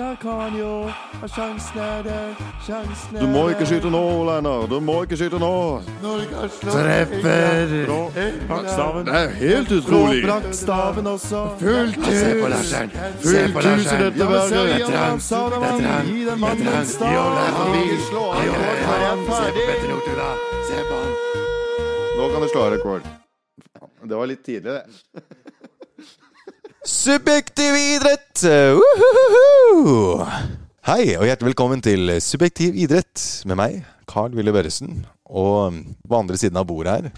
Der kan jo Sjansen er der, sjansen er Du må ikke skyte nå, Leinar. Du må ikke skyte nå. Treffer! Brakkstaven. Det er helt utrolig. Brakkstaven også. Fullt hus. Se på Larsen. Fullt hus i dette verket. Det er han. Gi den mannen en start. Det er han. Se på. Petter Northug, da. Se på han. Nå kan du slå av rekord. Det var litt tidlig, det. Subjektiv idrett! Uhuhuhu! Hei, og hjertelig velkommen til Subjektiv idrett med meg, Carl Wille Børresen. Og på andre siden av bordet her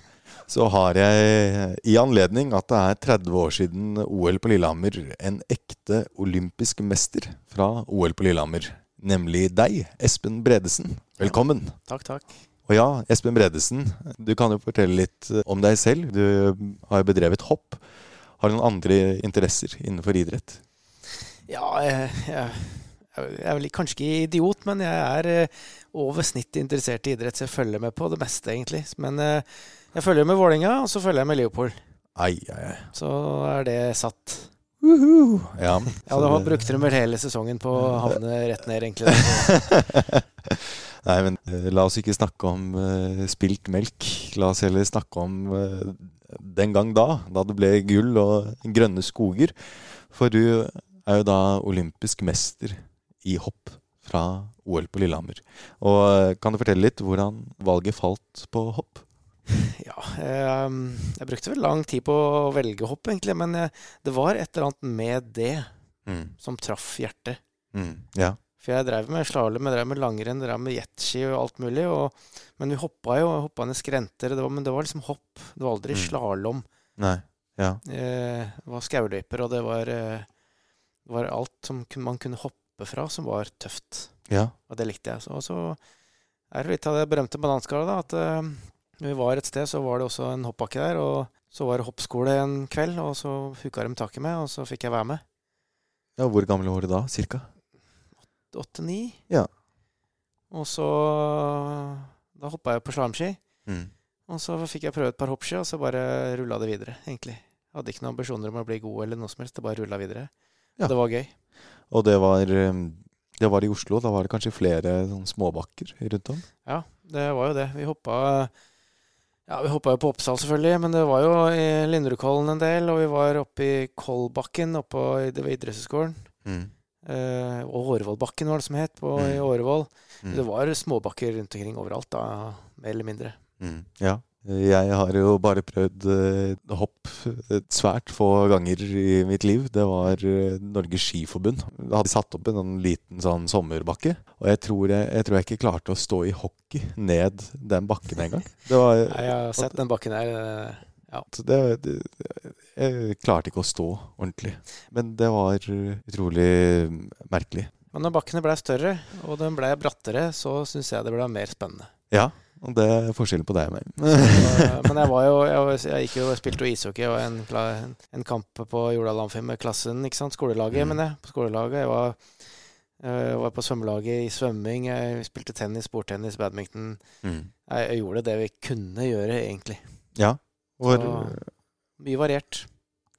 så har jeg i anledning at det er 30 år siden OL på Lillehammer, en ekte olympisk mester fra OL på Lillehammer. Nemlig deg, Espen Bredesen. Velkommen. Takk, takk. Og ja, Espen Bredesen, du kan jo fortelle litt om deg selv. Du har jo bedrevet hopp. Har du noen andre interesser innenfor idrett? Ja, jeg, jeg, jeg er vel kanskje ikke idiot, men jeg er eh, over snittet interessert i idrett, så jeg følger med på det meste, egentlig. Men eh, jeg følger med Vålerenga, og så følger jeg med Leopold. Ai, ai, ai. Så er det satt. Ja, Ja, så da det- brukte de vel hele sesongen på å havne rett ned, egentlig. Nei, men eh, la oss ikke snakke om uh, spilt melk. La oss heller snakke om eh, den gang da, da det ble gull og grønne skoger. For du er jo da olympisk mester i hopp fra OL på Lillehammer. Og eh, kan du fortelle litt hvordan valget falt på hopp? Ja, jeg, jeg brukte vel lang tid på å velge hopp, egentlig, men jeg, det var et eller annet med det Mm. som traff hjertet. Mm. Ja. For jeg drev med slalåm, jeg drev med langrenn, drev med jetski og alt mulig. Og, men vi hoppa jo, hoppa ned skrenter. Det var, men det var liksom hopp. Det var aldri Mm. slalåm. Nei. Ja. Eh, det var skauløyper, og det var, eh, det var alt som man kunne hoppe fra, som var tøft. Ja. Og det likte jeg. Så, og så er det litt av det berømte bananskallet, da. At eh, når vi var et sted, så var det også en hoppbakke der. Og så var det hoppskole en kveld, og så hooka de tak i meg, og så fikk jeg være med. ja. Hvor gammel var du da, cirka? Åtte-ni. Ja. Og så Da hoppa jeg på slalåmski. Mm. Og så fikk jeg prøve et par hoppski, og så bare rulla det videre, egentlig. Jeg hadde ikke noen ambisjoner om å bli god eller noe som helst, det bare rulla videre. Ja. Det var gøy. Og det var, eh, det var i Oslo. Da var det kanskje flere sånn småbakker rundt om? Ja, det var jo det. Vi hoppa ja, vi hoppa jo på Oppsal, selvfølgelig, men det var jo i Lindrudkollen en del, og vi var oppe i Kollbakken, oppe i det var idrettshøyskolen. Mm. Eh, og Årvollbakken var det som het, på, i Mm. Årvoll. Mm. Det var småbakker rundt omkring overalt, da, mer eller mindre. Mm, ja. Jeg har jo bare prøvd uh, hopp eh, svært få ganger i mitt liv. Det var uh, Norges Skiforbund. Da hadde satt opp en sånn liten sånn sommerbakke. Og jeg tror jeg, jeg tror jeg ikke klarte å stå i hockey ned den bakken engang. Var Nei, jeg har sett den bakken her. Eh, så det, det, Jeg klarte ikke å stå ordentlig. Men det var eh, utrolig merkelig. Men når bakkene blei større, og den blei brattere, så syns jeg det ble mer spennende. Ja, og det er forskjellen på deg og meg. Så, men jeg var jo Jeg, jeg gikk jo og spilte jo ishockey og en, en kamp på Jordal Amfi med klassen, ikke sant. Skolelaget, Mm. men jeg. På skolelaget. Jeg var, jeg var på svømmelaget i svømming. Jeg spilte tennis, bordtennis, badminton. Mm. Jeg, jeg gjorde det vi kunne gjøre, egentlig. Ja. Så- Mye variert.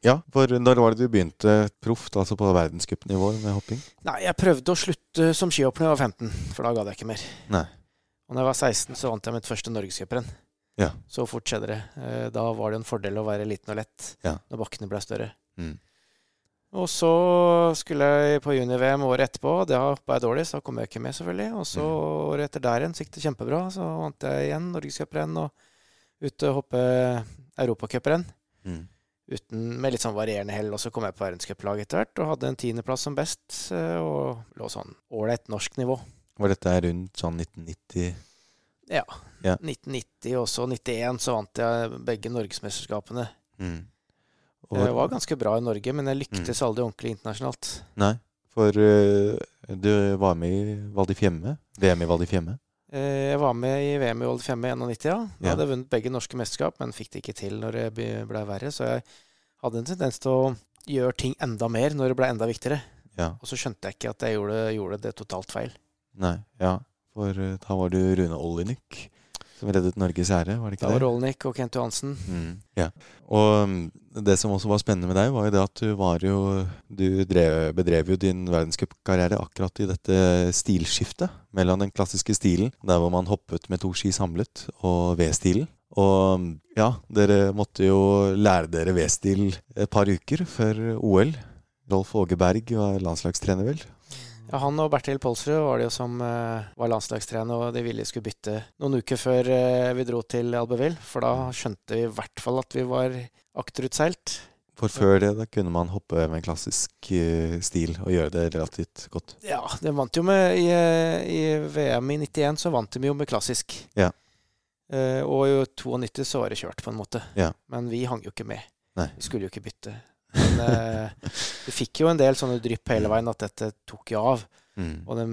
ja, for når var det du begynte proft, altså på verdenscupnivå med hopping? Nei, jeg prøvde å slutte som skihopper da jeg var 15, for da gadd jeg ikke mer. Nei. Og når jeg var 16, så vant jeg mitt første norgescuprenn. Ja. Så fort skjedde det. Eh, Da var det en fordel å være liten og lett Ja. når bakkene ble større. Mm. Og så skulle jeg på junior-VM året etterpå. Det hoppa jeg dårlig, så da kom jeg ikke med, selvfølgelig. Og så Mm. året etter der igjen så gikk det kjempebra. Så vant jeg igjen norgescuprenn og ute hoppe europacuprenn. Mm. Uten, med litt sånn varierende hell. Og så kom jeg på verdenscuplag etter hvert og hadde en tiendeplass som best. eh, Og lå sånn ålreit norsk nivå. Var dette rundt sånn 1990? Ja. Ja. 1990 og så 91 så vant jeg begge norgesmesterskapene. Mm. Jeg var ganske bra i Norge, men jeg lyktes Mm. aldri ordentlig internasjonalt. Nei, for uh, du var med i Val di Fiemme? VM i Val di Fiemme? Eh, Jeg var med i VM i Old 5 i 91, ja. Da hadde jeg vunnet begge norske mesterskap, men fikk det ikke til når det ble verre. Så jeg hadde en tendens til å gjøre ting enda mer når det ble enda viktigere. Ja. Og så skjønte jeg ikke at jeg gjorde, gjorde det totalt feil. Nei, ja. For eh, da var du Rune Ollinik. Som reddet Norges ære, var det ikke det? Da var? Rolnik og Kent Johansen. Mm, ja. Og mm, det som også var spennende med deg, var jo det at du var jo Du drev, bedrev jo din verdenscupkarriere akkurat i dette stilskiftet mellom den klassiske stilen, der hvor man hoppet med to ski samlet, og V-stilen. Og mm, ja, dere måtte jo lære dere V-stil et par uker før OL. Rolf Åge Berg var landslagstrener, vel? Ja, han og Bertil Polsrud var det jo som uh, var landslagstrener, og de ville skulle bytte noen uker før uh, vi dro til Albertville. For da skjønte vi i hvert fall at vi var akterutseilt. For før det da kunne man hoppe med en klassisk uh, stil og gjøre det relativt godt. Ja, de vant jo med i, i VM i 91 så vant de jo med klassisk. Ja. Og i 92 så var det kjørt, på en måte. Ja. Men vi hang jo ikke med. Nei. Vi skulle jo ikke bytte. Men eh, du fikk jo en del sånne drypp hele veien at dette tok jo av. Mm. Og det,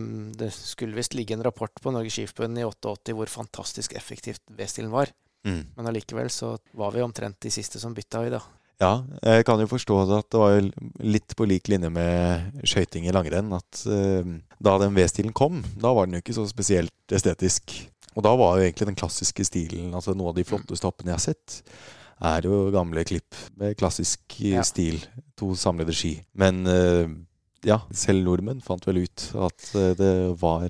det skulle visst ligge en rapport på Norges Skiforbund i 88 hvor fantastisk effektivt V-stilen var. Mm. Men allikevel så var vi omtrent de siste som bytta i, da. Ja, jeg kan jo forstå det at det var litt på lik linje med skøyting i langrenn. At eh, da den V-stilen kom, da var den jo ikke så spesielt estetisk. Og da var jo egentlig den klassiske stilen, altså noe av de flotteste hoppene jeg har sett, er jo gamle klipp med klassisk eh, Ja. stil. To samlede ski. Men eh, ja, selv nordmenn fant vel ut at eh, det var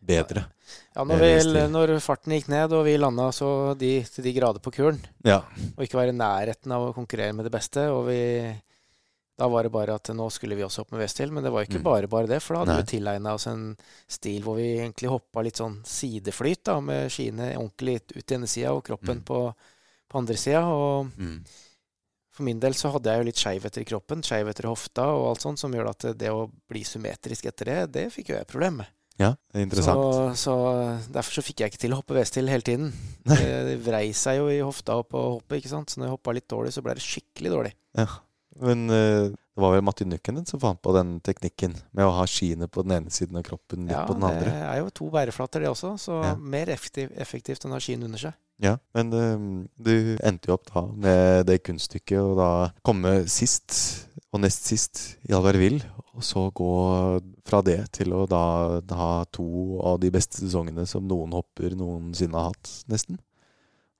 bedre. Ja, når, vi, når farten gikk ned og vi landa så de, til de grader på kulen, Ja. og ikke være i nærheten av å konkurrere med det beste, og vi da var det bare at nå skulle vi også opp med V-stil, men det var ikke Mm. bare bare det. For da hadde Nei. vi tilegna oss en stil hvor vi egentlig hoppa litt sånn sideflyt, da, med skiene ordentlig ut i ene sida og kroppen Mm. på, på andre sida. Og Mm. for min del så hadde jeg jo litt skeivheter i kroppen, skeivheter i hofta og alt sånt, som gjør at det å bli symmetrisk etter det, det fikk jo jeg problem med. ja, det er interessant. Så, så derfor så fikk jeg ikke til å hoppe V-stil hele tiden. Det vrei seg jo i hofta og på hoppet, ikke sant. Så når jeg hoppa litt dårlig, så ble det skikkelig dårlig. Ja. Men uh, det var vel Matti Nukkenen som fant på den teknikken med å ha skiene på den ene siden av kroppen, litt Ja, på den det er jo to bæreflater, det også, så Ja. mer effektiv, effektivt enn å ha skiene under seg. Ja, Men eh, du endte jo opp da med det kunststykket å da komme sist og nest sist i Alvervill, og så gå fra det til å da ha to av de beste sesongene som noen hopper noensinne har hatt, nesten.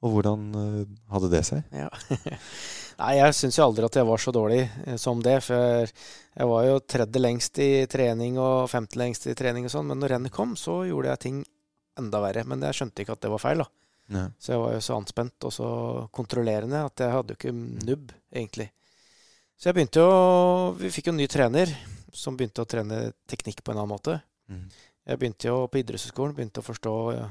Og hvordan eh, hadde det seg? Ja. Nei, jeg syns jo aldri at jeg var så dårlig eh, som det. For jeg var jo tredje lengst i trening og femte lengst i trening og sånn. Men når rennet kom, så gjorde jeg ting enda verre. Men jeg skjønte ikke at det var feil, da. Ja. Så jeg var jo så anspent og så kontrollerende at jeg hadde jo ikke nubb, egentlig. Så jeg begynte jo Vi fikk jo en ny trener som begynte å trene teknikk på en annen måte. Mm. Jeg begynte jo på idrettshøyskolen, begynte å forstå ja,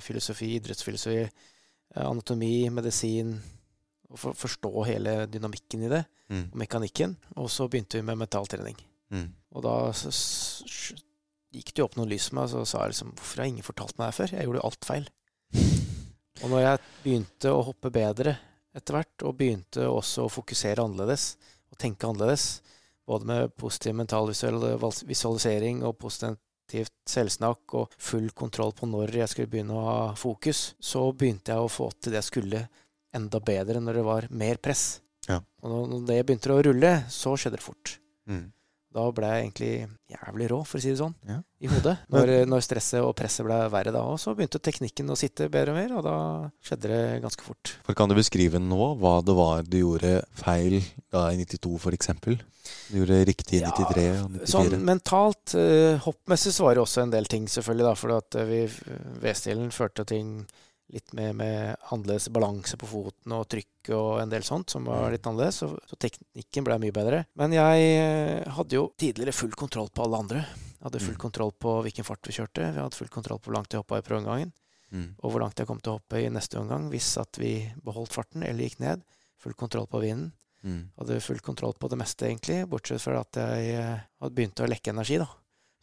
filosofi, idrettsfilosofi, eh, anatomi, medisin. Og for, forstå hele dynamikken i det, Mm. og mekanikken. Og så begynte vi med mentaltrening. Mm. Og da så, så, gikk det jo opp noen lys for meg, og så sa jeg liksom Hvorfor har ingen fortalt meg det før? Jeg gjorde jo alt feil. Og når jeg begynte å hoppe bedre etter hvert, og begynte også å fokusere annerledes og tenke annerledes, både med positiv mental visualisering og positivt selvsnakk og full kontroll på når jeg skulle begynne å ha fokus, så begynte jeg å få til det jeg skulle enda bedre når det var mer press. Ja. Og når- det begynte å rulle, så skjedde det fort. Mm. Da ble jeg egentlig jævlig rå, for å si det sånn, Ja. i hodet. Når, når stresset og presset ble verre da òg, så begynte teknikken å sitte bedre og mer, og da skjedde det ganske fort. For Kan du beskrive nå hva det var du gjorde feil da i 92, f.eks.? Du gjorde riktig i Ja, 93 og 94? Sånn mentalt, eh, hoppmessig så var det også en del ting, selvfølgelig, da, for at eh, vi V-stilen førte ting litt med, med annerledes balanse på foten og trykk og en del sånt som var litt annerledes, så, så teknikken ble mye bedre. Men jeg eh, hadde jo tidligere full kontroll på alle andre. Jeg hadde full Mm. kontroll på hvilken fart vi kjørte. Vi hadde full kontroll på hvor langt jeg hoppa i prøveomgangen. Mm. og hvor langt jeg kom til å hoppe i neste omgang hvis at vi beholdt farten eller gikk ned. Full kontroll på vinden. Mm. Hadde full kontroll på det meste, egentlig, bortsett fra at jeg eh, hadde begynt å lekke energi. da.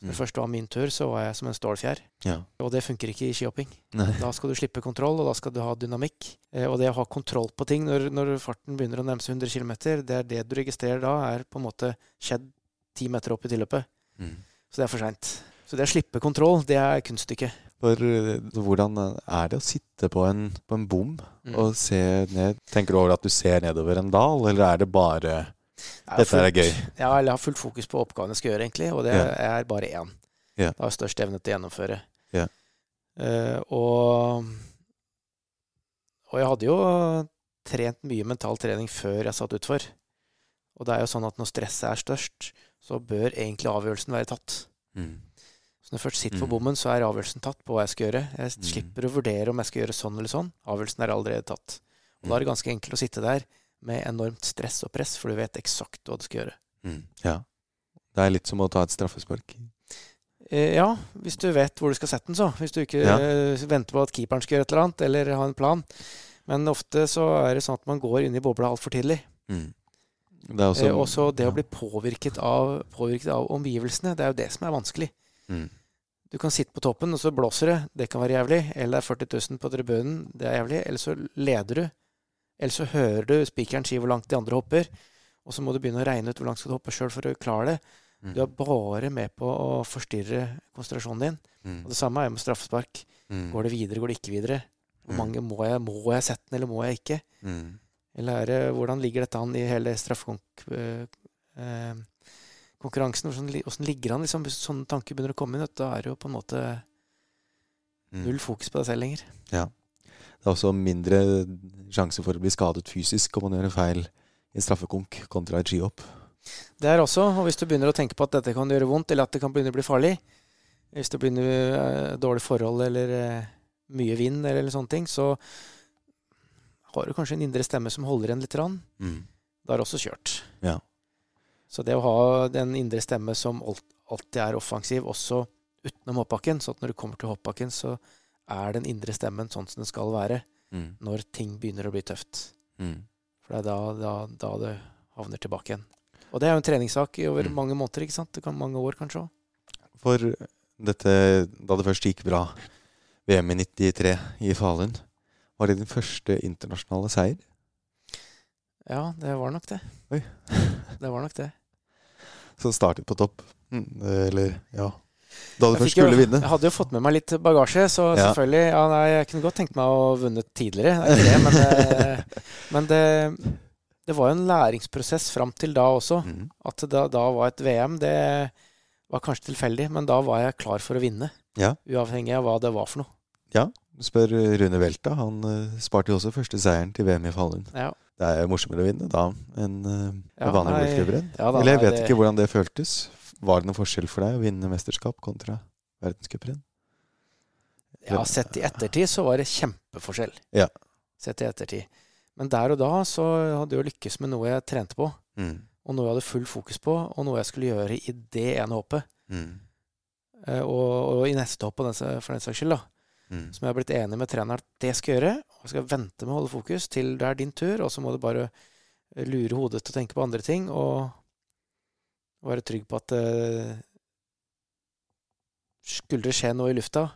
Når det Mm. først var min tur, så var jeg som en stålfjær. Ja. Og det funker ikke i skihopping. Da skal du slippe kontroll, og da skal du ha dynamikk. Eh, Og det å ha kontroll på ting når, når farten begynner å nærme seg 100 km, det er det du registrerer da, er på en måte skjedd ti meter opp i tilløpet. Mm. Så det er for seint. Så det å slippe kontroll, det er kunststykket. For eh, hvordan er det å sitte på en, på en bom Mm. og se ned? Tenker du over at du ser nedover en dal, eller er det bare Dette er gøy. Ja, eller har fullt fokus på oppgaven jeg skal gjøre, egentlig, og det Ja. er bare én. Ja. Jeg har størst evne til å gjennomføre. Ja. Uh, og Og jeg hadde jo trent mye mental trening før jeg satt utfor. Og det er jo sånn at når stresset er størst, så bør egentlig avgjørelsen være tatt. Mm. Så når jeg først sitter på Mm. bommen, så er avgjørelsen tatt på hva jeg skal gjøre. Jeg Mm. slipper å vurdere om jeg skal gjøre sånn eller sånn. Avgjørelsen er allerede tatt. Og da er det ganske enkelt å sitte der med enormt stress og press, for du vet eksakt hva du skal gjøre. Mm. Ja. Det er litt som å ta et straffespark. Eh, ja, hvis du vet hvor du skal sette den, så. Hvis du ikke Ja. eh, venter på at keeperen skal gjøre et eller annet, eller ha en plan. Men ofte så er det sånn at man går inn i bobla altfor tidlig. Mm. Det også, Eh, også det ja. å bli påvirket av, påvirket av omgivelsene, det er jo det som er vanskelig. Mm. Du kan sitte på toppen, og så blåser det. Det kan være jævlig. Eller det er 40 000 på tribunen. Det er jævlig. Eller så leder du. Eller så hører du spikeren si hvor langt de andre hopper. Og så må du begynne å regne ut hvor langt skal du hoppe sjøl for å klare det. Mm. Du er bare med på å forstyrre konsentrasjonen din. Mm. Og det samme er med straffespark. Mm. Går det videre, går det ikke videre? Hvor Mm. mange må jeg, må jeg sette den, eller må jeg ikke? Mm. Eller er det, hvordan ligger dette an i hele straffekonkurransen? Eh, konkurransen? hvordan, hvordan ligger han? Liksom, hvis sånne tanker begynner å komme inn, da er det jo på en måte Mm. null fokus på deg selv lenger. Det er også mindre sjanse for å bli skadet fysisk om man gjør en feil i straffekonk kontra et skihopp. Det er også, og hvis du begynner å tenke på at dette kan gjøre vondt, eller at det kan begynne å bli farlig, hvis det begynner eh, dårlig forhold eller eh, mye vind eller, sånne ting, så har du kanskje en indre stemme som holder igjen litt. Mm. Da er det også kjørt. Ja. Så det å ha den indre stemme som alltid er offensiv, også utenom hoppbakken, så at når du kommer til hoppbakken, så er den indre stemmen sånn som den skal være Mm. når ting begynner å bli tøft. Mm. For det er da, da, da det havner tilbake igjen. Og det er jo en treningssak over Mm. mange måneder, ikke sant? Det kan mange år kanskje òg. For dette, da det først gikk bra, VM i 93 i Falun, var det din første internasjonale seier? Ja, det var nok det. Oi. det var nok det. Så startet på topp? Mm. Eller, ja. Da du Jeg først skulle jo- vinne? Jeg hadde jo fått med meg litt bagasje, så Ja. selvfølgelig ja, nei, Jeg kunne godt tenkt meg å ha vunnet tidligere, det er det, men, det, men det, det var jo en læringsprosess fram til da også. Mm. At da, da var et VM, det var kanskje tilfeldig, men da var jeg klar for å vinne. Ja. Uavhengig av hva det var for noe. Ja, Spør Rune Welta. Han eh, sparte jo også første seieren til VM i Falun. Ja. Det er morsommere å vinne da enn uh, Ja, vanlig nei, ja Eller jeg vet det- ikke hvordan det føltes. Var det noen forskjell for deg å vinne mesterskap kontra verdenscuprenn? Ja, sett i ettertid så var det kjempeforskjell. Ja. Sett i ettertid. Men der og da så hadde jeg lykkes med noe jeg trente på, Mm. og noe jeg hadde full fokus på, og noe jeg skulle gjøre i det ene hoppet. Mm. Eh, Og, og i neste hopp, på den, sa- for den saks skyld, da, Mm. som jeg har blitt enig med treneren at det skal jeg gjøre. Og jeg skal vente med å holde fokus til det er din tur, og så må du bare lure hodet til å tenke på andre ting og være trygg på at uh, skulle det skje noe i lufta,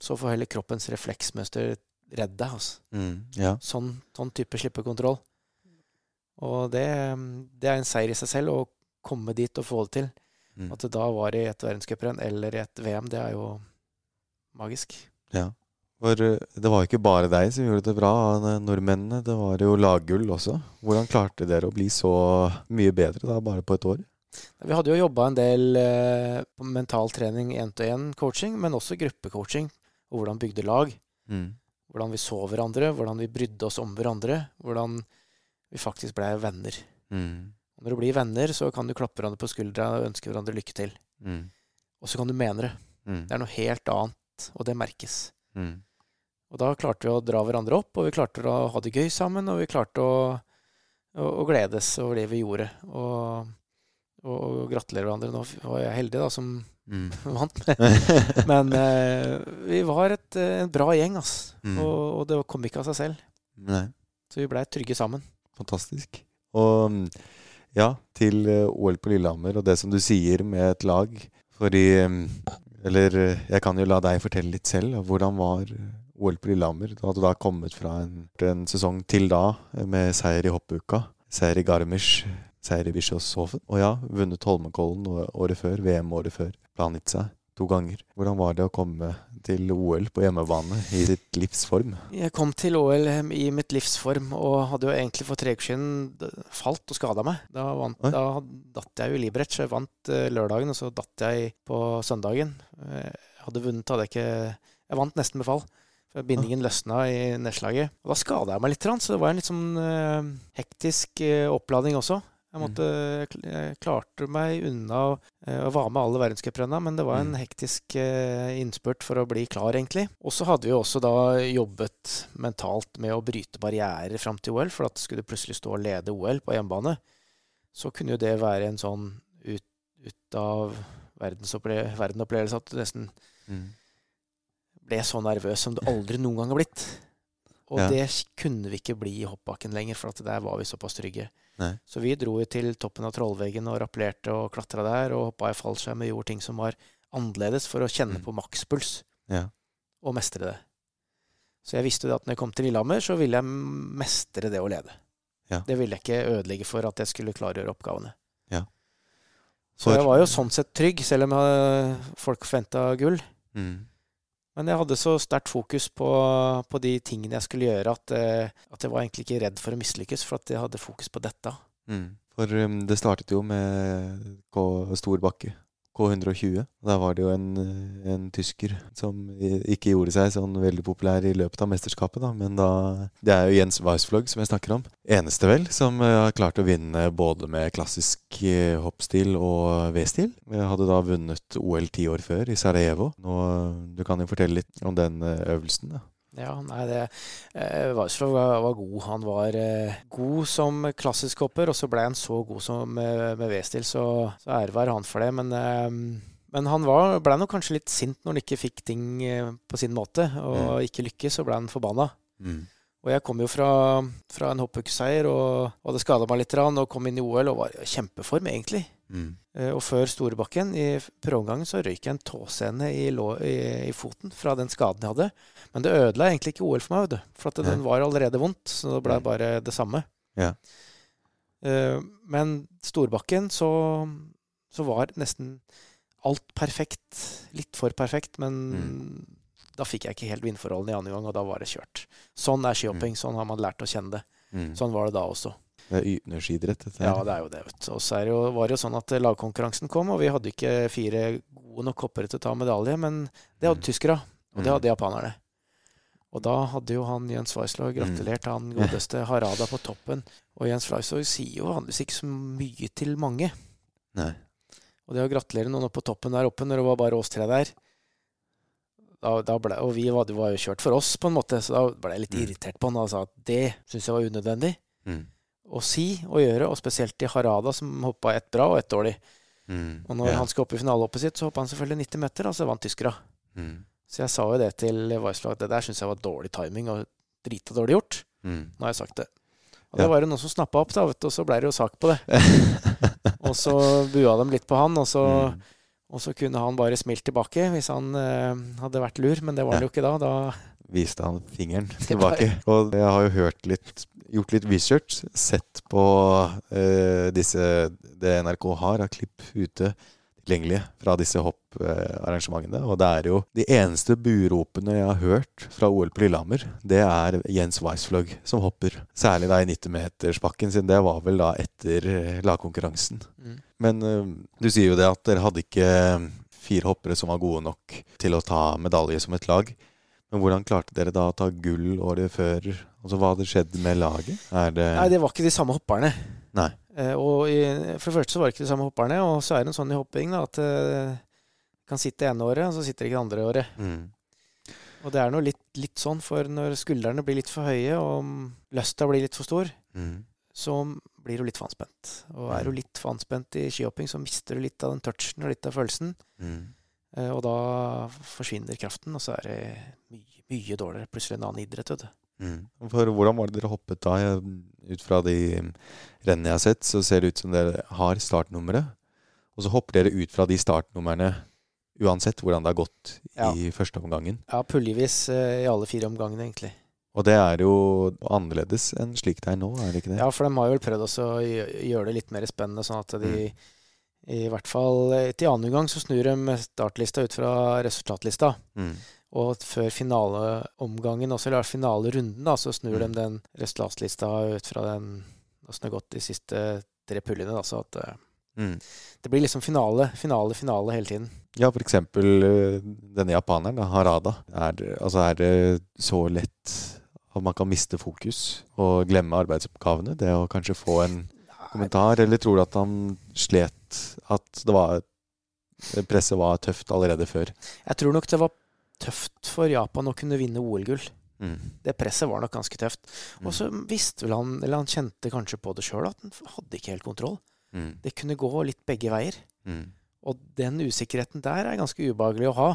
så får heller kroppens refleksmønster redde deg. Altså. Mm. Ja. Sånn, sånn type slippekontroll. Og det, det er en seier i seg selv å komme dit og få det til. Mm. At det da var i et verdenscuprenn eller i et VM, det er jo magisk. ja. For eh, det var jo ikke bare deg som gjorde det bra av eh, nordmennene. Det var jo laggull også. Hvordan klarte dere å bli så mye bedre da, bare på et år? Vi hadde jo jobba en del eh, på mental trening, én-til-én-coaching, men også gruppecoaching. Og hvordan bygde lag. Mm. Hvordan vi så hverandre, hvordan vi brydde oss om hverandre. Hvordan vi faktisk blei venner. Mm. Når du blir venner, så kan du klappe hverandre på skuldra og ønske hverandre lykke til. Mm. Og så kan du mene det. Mm. Det er noe helt annet, og det merkes. Mm. Og da klarte vi å dra hverandre opp, og vi klarte å ha det gøy sammen, og vi klarte å, å, å gledes over det vi gjorde. Og, og, og gratulerer hverandre. Nå var jeg heldig, da, som Mm. vant. Men eh, vi var et, eh, en bra gjeng, altså. Mm. Og, og det kom ikke av seg selv. Nei. Så vi blei trygge sammen. Fantastisk. Og mm, ja, til eh, OL på Lillehammer og det som du sier med et lag. Fordi mm, Eller eh, jeg kan jo la deg fortelle litt selv. Hvordan var eh, OL på Lillehammer? Du hadde da kommet fra en, en sesong til da eh, med seier i hoppuka. Seier i Garmisch, seier i Bischofshofen. Og ja, vunnet Holmenkollen året før, VM året før. Planitza to ganger. Hvordan var det å komme til OL på hjemmebane i sitt livs form? Jeg kom til OL i mitt livsform og hadde jo egentlig for tre uker siden falt og skada meg. Da, vant, Oi. da datt jeg jo i livbrett, så jeg vant eh, lørdagen, og så datt jeg på søndagen. Eh, Jeg hadde vunnet, hadde jeg ikke Jeg vant nesten med fall. For Bindingen løsna i nedslaget. Og da skada jeg meg litt, så det var en litt sånn eh, hektisk eh, oppladning også. Jeg, måtte, jeg klarte meg unna og var med alle verdenscuprenna, men det var en Mm. hektisk eh, innspurt for å bli klar, egentlig. Og så hadde vi også da jobbet mentalt med å bryte barrierer fram til OL, for at skulle du plutselig stå og lede OL på hjemmebane, så kunne jo det være en sånn ut, ut av verden-opplevelse at du nesten Mm. Ble så nervøs som du aldri noen gang har blitt. Og Ja. det kunne vi ikke bli i hoppbakken lenger, for at der var vi såpass trygge. Nei. Så vi dro jo til toppen av Trollveggen og rappellerte og klatra der, og hoppa i fallskjerm og gjorde ting som var annerledes, for å kjenne Mm. på makspuls Ja. og mestre det. Så jeg visste at når jeg kom til Lillehammer, så ville jeg mestre det å lede. Ja. Det ville jeg ikke ødelegge for at jeg skulle klargjøre oppgavene. Ja. Så jeg var jo sånn sett trygg, selv om folk forventa gull. Mm. Men jeg hadde så sterkt fokus på, på de tingene jeg skulle gjøre, at, eh, at jeg var egentlig ikke redd for å mislykkes, for at jeg hadde fokus på dette. Mm. For um, det startet jo med K stor bakke. K120. Da var det jo en, en tysker som ikke gjorde seg sånn veldig populær i løpet av mesterskapet, da. Men da Det er jo Jens Weissflog som jeg snakker om. Eneste, vel, som eh, har klart å vinne både med klassisk eh, hoppstil og V-stil. Hadde da vunnet OL ti år før, i Sarajevo. Nå, du kan jo fortelle litt om den eh, øvelsen, da. Ja, nei, det eh, Weissflog var, var god. Han var eh, god som klassisk hopper, og så ble han så god som eh, med V-stil, så, så ære være han for det. Men, eh, men han var, ble nok kanskje litt sint når han ikke fikk ting eh, på sin måte, og ikke lykkes, så ble han forbanna. Mm. Og jeg kom jo fra, fra en hoppukeseier og hadde skada meg litt og kom inn i OL og var i kjempeform, egentlig. Mm. Eh, Og før Storebakken, i prøveomgangen, så røyk jeg en tåsene i, i, i foten fra den skaden jeg hadde. Men det ødela egentlig ikke OL for meg. For at den var allerede vondt, så det ble Mm. bare det samme. Ja. Eh, Men Storbakken så, så var nesten alt perfekt. Litt for perfekt, men Mm. Da fikk jeg ikke helt vindforholdene i andre gang, og da var det kjørt. Sånn er skihopping. Sånn har man lært å kjenne det. Mm. Sånn var det da også. Det er ytende skidrett, her. Ja, det er jo det. vet du. Og så var det jo sånn at eh, lagkonkurransen kom, og vi hadde ikke fire gode nok hoppere til å ta medalje, men det hadde Mm. tyskere, og det Mm. hadde japanerne. Og da hadde jo han Jens Weisler gratulert han godeste Harada på toppen. Og Jens Weisler sier jo vanligvis ikke så mye til mange. Nei. Og det å gratulere noen oppe på toppen der oppe, når det var bare oss tre der da, da ble, Og vi var, det var jo kjørt for oss, på en måte, så da ble jeg litt Mm. irritert på han og sa at det syns jeg var unødvendig Mm. å si og gjøre, og spesielt til Harada, som hoppa ett bra og ett dårlig. Mm. Og når Ja. han skulle opp i finalehoppet sitt, så hoppa han selvfølgelig 90 meter, og så vant tyskerne. Mm. Så jeg sa jo det til Weisslag, det der syns jeg var dårlig timing og drita dårlig gjort. Mm. Nå har jeg sagt det. Og Ja. det var det noen som snappa opp, da, vet du, og så ble det jo sak på det. Og så bua de litt på han, og så, Mm. Og så kunne han bare smilt tilbake hvis han eh, hadde vært lur, men det var han jo ikke da. Da viste han fingeren tilbake. Og jeg har jo hørt litt, gjort litt research, sett på eh, disse det NRK har av klipp ute tilgjengelige fra disse hopparrangementene. Og det er jo de eneste buropene jeg har hørt fra OL på Lillehammer, det er Jens Weissflog som hopper. Særlig da i 90-metersbakken, siden det var vel da etter eh, lagkonkurransen. mm. Men eh, du sier jo det at dere hadde ikke eh, fire hoppere som var gode nok til å ta medalje som et lag. Men hvordan klarte dere da å ta gull året før? Altså, Hva hadde skjedd med laget? Det Nei, det var ikke de samme hopperne. Nei. Eh, og i, for det første så var det ikke de samme hopperne, og så er det en sånn i hopping da, at det kan sitte ene året, og så sitter det ikke det andre året. Mm. Og det er noe litt, litt sånn, for når skuldrene blir litt for høye, og lysta blir litt for stor, Mm. så blir du litt for anspent. Og er du litt for anspent i skihopping, så mister du litt av den touchen og litt av følelsen. Mm. Eh, og da forsvinner kraften, og så er det mye, mye dårligere. Plutselig en annen idrett, vet du. Mm. For hvordan var det dere hoppet da? Ut fra de rennene jeg har sett, så ser det ut som dere har startnummeret. Og så hopper dere ut fra de startnumrene uansett hvordan det har gått Ja. i første omgangen. Ja, puljevis eh, i alle fire omgangene, egentlig. Og det er jo annerledes enn slik det er nå, er det ikke det? Ja, for de har vel prøvd også å gjøre det litt mer spennende, sånn at de i hvert fall eh, til annen gang så snur de startlista ut fra resultatlista. Mm. Og før finaleomgangen, også, eller finalerunden, da, så snur Mm. de den resultatlista ut fra den åssen det har gått de siste tre pullene. Da, så at, eh, Mm. Det blir liksom finale, finale, finale hele tiden. Ja, for eksempel eh, denne japaneren, Harada. Er, altså, er det så lett at man kan miste fokus og glemme arbeidsoppgavene? Det å kanskje få en kommentar, eller tror du at han slet At det var presset var tøft allerede før? Jeg tror nok det var tøft for Japan å kunne vinne OL-gull. Mm. Det presset var nok ganske tøft. Mm. Og så visste vel han, eller han kjente kanskje på det sjøl, at han hadde ikke helt kontroll. Mm. Det kunne gå litt begge veier. Mm. Og den usikkerheten der er ganske ubehagelig å ha.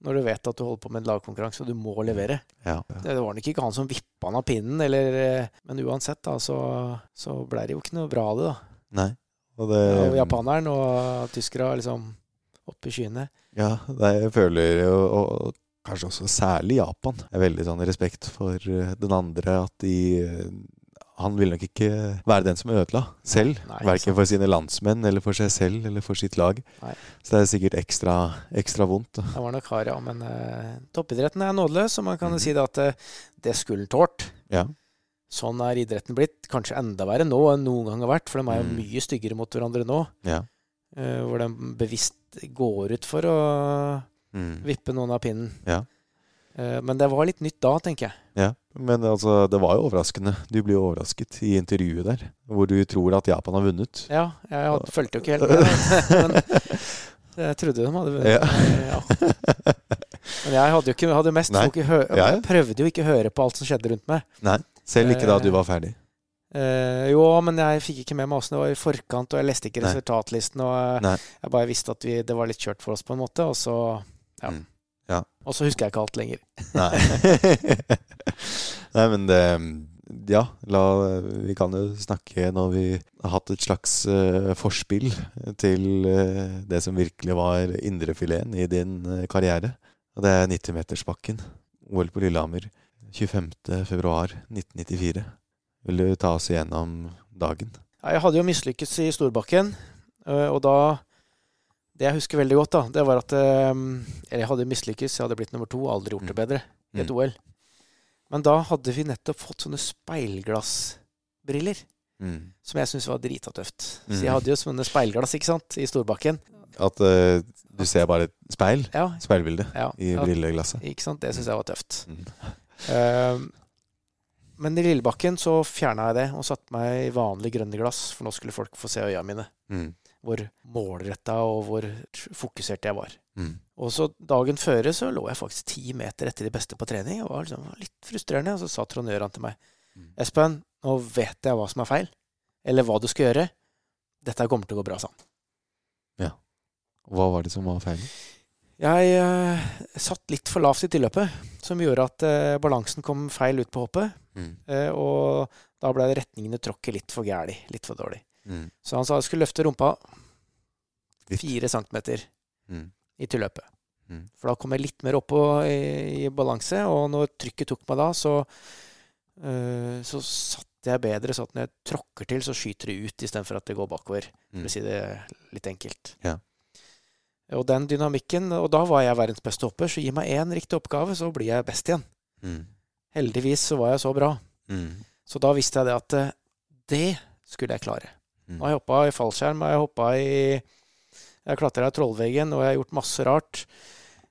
Når du vet at du holder på med en lagkonkurranse og du må levere. Ja. Det var nok ikke han som vippa han av pinnen, eller, eh, men uansett, da, så, så blei det jo ikke noe bra av det, da. Nei. Og det, Og japaneren og tyskere liksom oppe i skyene. Ja, jeg føler jo og, kanskje også særlig Japan Jeg har veldig sånn respekt for eh, den andre. At de eh, Han vil nok ikke være den som ødela selv. Nei, Verken for sine landsmenn eller for seg selv eller for sitt lag. Nei. Så det er sikkert ekstra, ekstra vondt. Det var nok hard, ja. Men uh, toppidretten er nådeløs, og man kan Mhm. si det at uh, det skulle han tålt. Ja. Sånn er idretten blitt. Kanskje enda verre nå enn noen gang har vært, for de er jo Mm. mye styggere mot hverandre nå. ja. Eh, hvor de bevisst går ut for å Mm. vippe noen av pinnen. Ja. Uh, men det var litt nytt da, tenker jeg. ja. Men altså, det var jo overraskende. Du blir jo overrasket i intervjuet der, hvor du tror at Japan har vunnet. Ja, jeg hadde, fulgte jo ikke helt med. Men jeg trodde de hadde vunnet. Ja. Men jeg hadde jo ikke hadde mest fokus- Ja, prøvde jo ikke å høre på alt som skjedde rundt meg. Nei, selv ikke da du var ferdig. Eh, jo, men jeg fikk ikke med meg åssen det var i forkant, og jeg leste ikke Nei. resultatlisten. Og eh, Nei. jeg bare visste at vi, det var litt kjørt for oss, på en måte. Og så ja. Mm. Ja. Og så husker jeg ikke alt lenger. Nei. Nei, men det Ja, la, vi kan jo snakke når vi har hatt et slags uh, forspill til uh, det som virkelig var indrefileten i din karriere. Og det er 90-metersbakken. OL på Lillehammer 25.2.1994. Vil du ta oss igjennom dagen? Jeg hadde jo mislykkes i Storbakken, eh, og da Det jeg husker veldig godt, da, det var at eh, Eller jeg hadde mislykkes, jeg hadde blitt nummer to, aldri gjort det Mm. bedre i et Mm. OL. Men da hadde vi nettopp fått sånne speilglassbriller. Mm. Som jeg syntes var drita tøft. Mm. Så jeg hadde jo sånne speilglass ikke sant, i Storbakken. At uh, du ser bare et speil? Ja, Speilbilde ja, i ja brilleglasset? ikke sant? Det syns jeg var tøft. Mm. Eh, men i Lillebakken så fjerna jeg det og satte meg i vanlig grønne glass, for nå skulle folk få se øya mine. Mm. Hvor målretta og hvor fokusert jeg var. Mm. Og så dagen føre så lå jeg faktisk ti meter etter de beste på trening. Og var liksom litt frustrerende. Og så sa Trond Gjøran til meg Mm. Espen, nå vet jeg hva som er feil. Eller hva du skal gjøre. Dette kommer til å gå bra, sa han. Ja. Hva var det som var feil? Jeg eh, satt litt for lavt i tilløpet, som gjorde at eh, balansen kom feil ut på hoppet. Mm. Eh, og da ble retningene tråkket litt for gæli. Litt for dårlig. Mm. Så han sa jeg skulle løfte rumpa Litt. fire centimeter Mm. i tilløpet. Mm. For da kom jeg litt mer opp i, i balanse, og når trykket tok meg da, så, eh, så satte jeg bedre, sånn at når jeg tråkker til, så skyter det ut istedenfor at det går bakover. For Mm. å si det litt enkelt. Ja. Og den dynamikken, og da var jeg verdens beste hopper, så gi meg én riktig oppgave, så blir jeg best igjen. Mm. Heldigvis så var jeg så bra. Mm. Så da visste jeg det at eh, det skulle jeg klare. Mm. Nå har jeg hoppa i fallskjerm, jeg har hoppa i Jeg klatra i trollveggen, og jeg har gjort masse rart.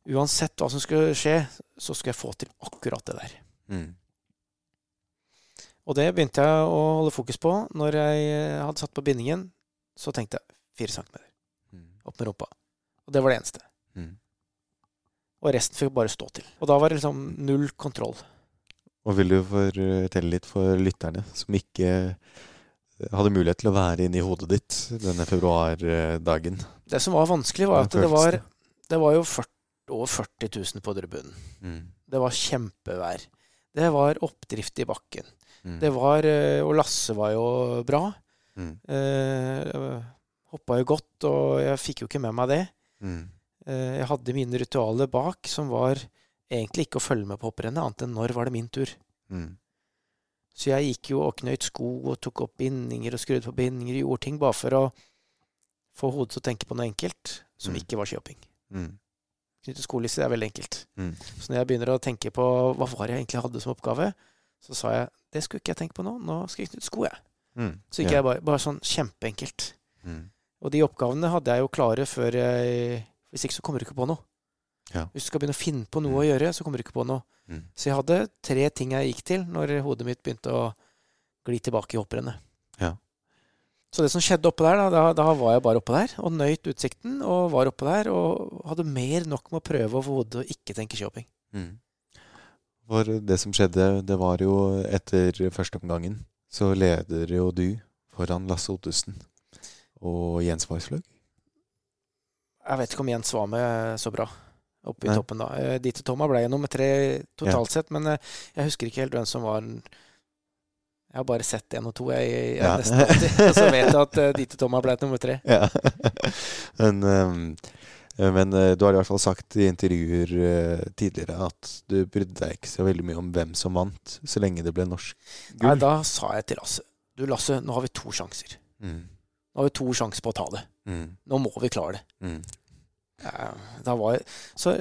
Uansett hva som skulle skje, så skulle jeg få til akkurat det der. Mm. Og det begynte jeg å holde fokus på. Når jeg eh, hadde satt på bindingen, så tenkte jeg fire centimeter Mm. opp med rumpa. Og det var det eneste. Mm. Og resten fikk bare stå til. Og da var det liksom null kontroll. Og vil du fortelle litt for lytterne som ikke hadde mulighet til å være inni hodet ditt denne februardagen? Det som var vanskelig, var at det var, det? det var jo 40, over 40 000 på tribunen. Mm. Det var kjempevær. Det var oppdrift i bakken. Mm. Det var eh, Og Lasse var jo bra. Mm. Eh, Hoppa jo godt, og jeg fikk jo ikke med meg det. Mm. Eh, jeg hadde mine ritualer bak, som var egentlig ikke å følge med på hopprennet, annet enn når var det min tur. Mm. Så jeg gikk jo og knøyt sko og tok opp bindinger og skrudde på bindinger, gjorde ting bare for å få hodet til å tenke på noe enkelt som Mm. ikke var skihopping. Mm. Knytte skolisse er veldig enkelt. Mm. Så når jeg begynner å tenke på hva var det jeg egentlig hadde som oppgave, så sa jeg det skulle ikke jeg tenke på nå, nå skal jeg knytte sko, jeg. Mm. Så gikk Ja. jeg bare, bare sånn kjempeenkelt. Mm. Og de oppgavene hadde jeg jo klare før jeg Hvis ikke så kommer du ikke på noe. Ja. Hvis du skal begynne å finne på noe å gjøre, så kommer du ikke på noe. Mm. Så jeg hadde tre ting jeg gikk til når hodet mitt begynte å gli tilbake i hopprennet. Ja. Så det som skjedde oppå der, da, da, var jeg bare oppå der og nøyt utsikten. Og var oppå der og hadde mer nok med å prøve å få hodet og ikke tenke skihoping. Mm. For det som skjedde, det var jo etter førsteomgangen, så leder jo du foran Lasse Ottesen og Jens Weisløg. Jeg vet ikke om Jens var med så bra oppe i Nei. toppen da. Dite Toma ble jo nummer tre totalt sett, men eh, jeg husker ikke helt hvem som var Jeg har bare sett én og to, jeg, jeg, Ja. nesten alltid. Og så vet jeg at uh, Toma Thoma ble nummer tre. Ja. men, ehm, men eh, du har i hvert fall sagt i intervjuer eh, tidligere at du brydde deg ikke så veldig mye om hvem som vant, så lenge det ble norsk Nei, da sa jeg til Lasse Du, Lasse, nå har vi to sjanser. Mm. Nå har vi to sjanser på å ta det. Mm. Nå må vi klare det. Mm. Ja, var, så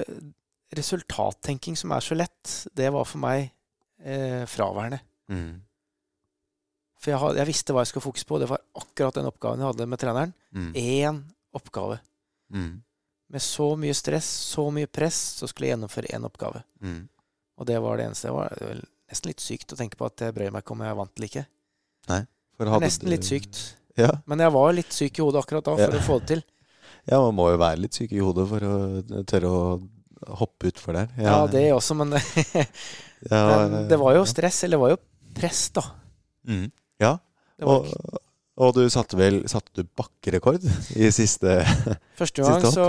resultattenking som er så lett, det var for meg eh, fraværende. Mm. For jeg, had- jeg visste hva jeg skulle fokusere på. Det var akkurat den oppgaven jeg hadde med treneren. Mm. Én oppgave. Mm. Med så mye stress, så mye press, så skulle jeg gjennomføre én oppgave. Mm. Og det var det eneste. Det var nesten litt sykt å tenke på at jeg brøy meg ikke om jeg vant eller ikke. Hadde nesten du- litt sykt. Ja. Men jeg var litt syk i hodet akkurat da for Ja. å få det til. ja, man må jo være litt syk i hodet for å tørre å hoppe utfor der. Ja, det også, men, ja, men det var jo stress, eller det var jo press, da. Mm. Ja, og, og du satte vel satte du bakkerekord i siste Første gang Siste så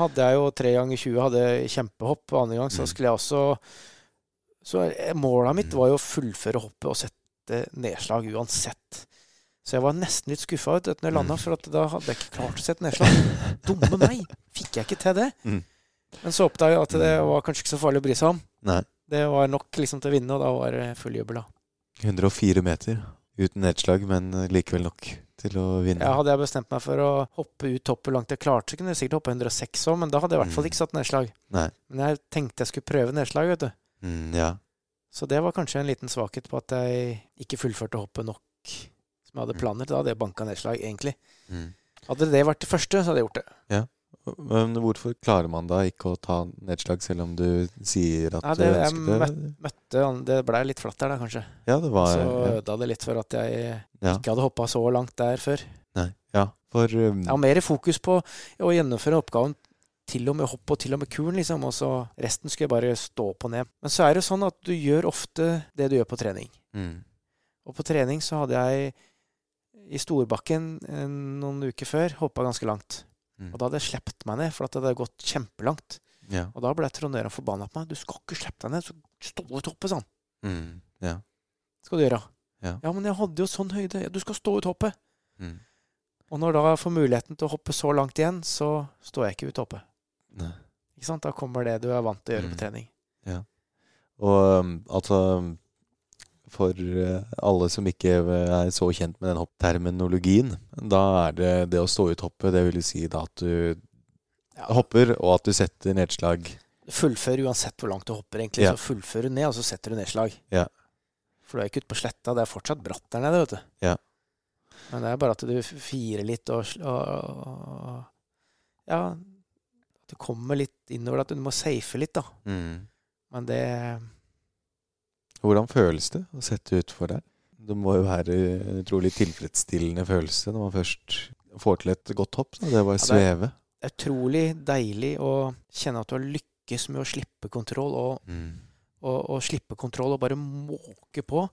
hadde jeg jo tre ganger 20, hadde kjempehopp. Andre gang så Mm. skulle jeg også Så målet mitt var jo å fullføre hoppet og sette nedslag uansett. Så jeg var nesten litt skuffa ut når jeg landa, Mm. for da hadde jeg ikke klart å sette nedslag. Dumme meg! Fikk jeg ikke til det? Mm. Men så oppdaga jeg at det var kanskje ikke så farlig å bry seg om. Nei, Det var nok liksom til å vinne, og da var det full jubel, da. 104 meter uten nedslag, men likevel nok til å vinne. Ja, hadde jeg bestemt meg for å hoppe ut toppen langt jeg klarte, så kunne jeg sikkert hoppe 106 òg, men da hadde jeg i hvert fall Mm. ikke satt nedslag. Nei. Men jeg tenkte jeg skulle prøve nedslag, vet du. Mm, ja. Så det var kanskje en liten svakhet på at jeg ikke fullførte hoppet nok som hadde planer. Da hadde jeg banka nedslag, egentlig. Mm. Hadde det vært det første, så hadde jeg gjort det. Ja. Men hvorfor klarer man da ikke å ta nedslag, selv om du sier at Nei, det- du ønsker det? Møtte han, Det blei litt flatt der, da, kanskje. Ja, det var Så ja. ødela det litt for at jeg Ja. ikke hadde hoppa så langt der før. Nei. Ja, for um, har mer fokus på å gjennomføre oppgaven til og med hopp og til og med kuren, liksom. Og så resten skulle jeg bare stå på ned. Men så er det sånn at du gjør ofte det du gjør på trening. mm, Og på trening så hadde jeg i Storbakken eh, noen uker før hoppa ganske langt. mm, Og da hadde jeg sluppet meg ned, for at det hadde gått kjempelangt. ja. Og da ble trondøren forbanna på meg. 'Du skal ikke slippe deg ned, så stå ut hoppet', sa han. Mm, ja. Skal du gjøre. Ja. men jeg hadde jo sånn høyde. Ja, du skal stå ut hoppet. Mm. Og når da jeg får muligheten til å hoppe så langt igjen, så står jeg ikke ut hoppet. Nei. Ikke sant? Da kommer det du er vant til å gjøre Mm. på trening. Ja. Og um, altså For uh, alle som ikke er så kjent med den hoppterminologien, da er det det å stå ut hoppet. Det vil si da at du Ja. hopper, og at du setter nedslag. Fullfører uansett hvor langt du hopper, egentlig. Ja. Så fullfører du ned, og så setter du nedslag. Ja. For du er ikke ute på sletta. Det er fortsatt bratt der nede, vet du. Ja. Men det er bare at du firer litt og, og, og Ja, at du kommer litt innover. At du må safe litt, da. Mm. Men det Hvordan føles det å sette utfor der? Det må jo være en utrolig tilfredsstillende følelse når man først får til et godt hopp. Da. Det var å Ja, det er- utrolig deilig å kjenne at du har lykkes med å slippe kontroll, og, Mm. og, og slippe kontroll og bare måke på.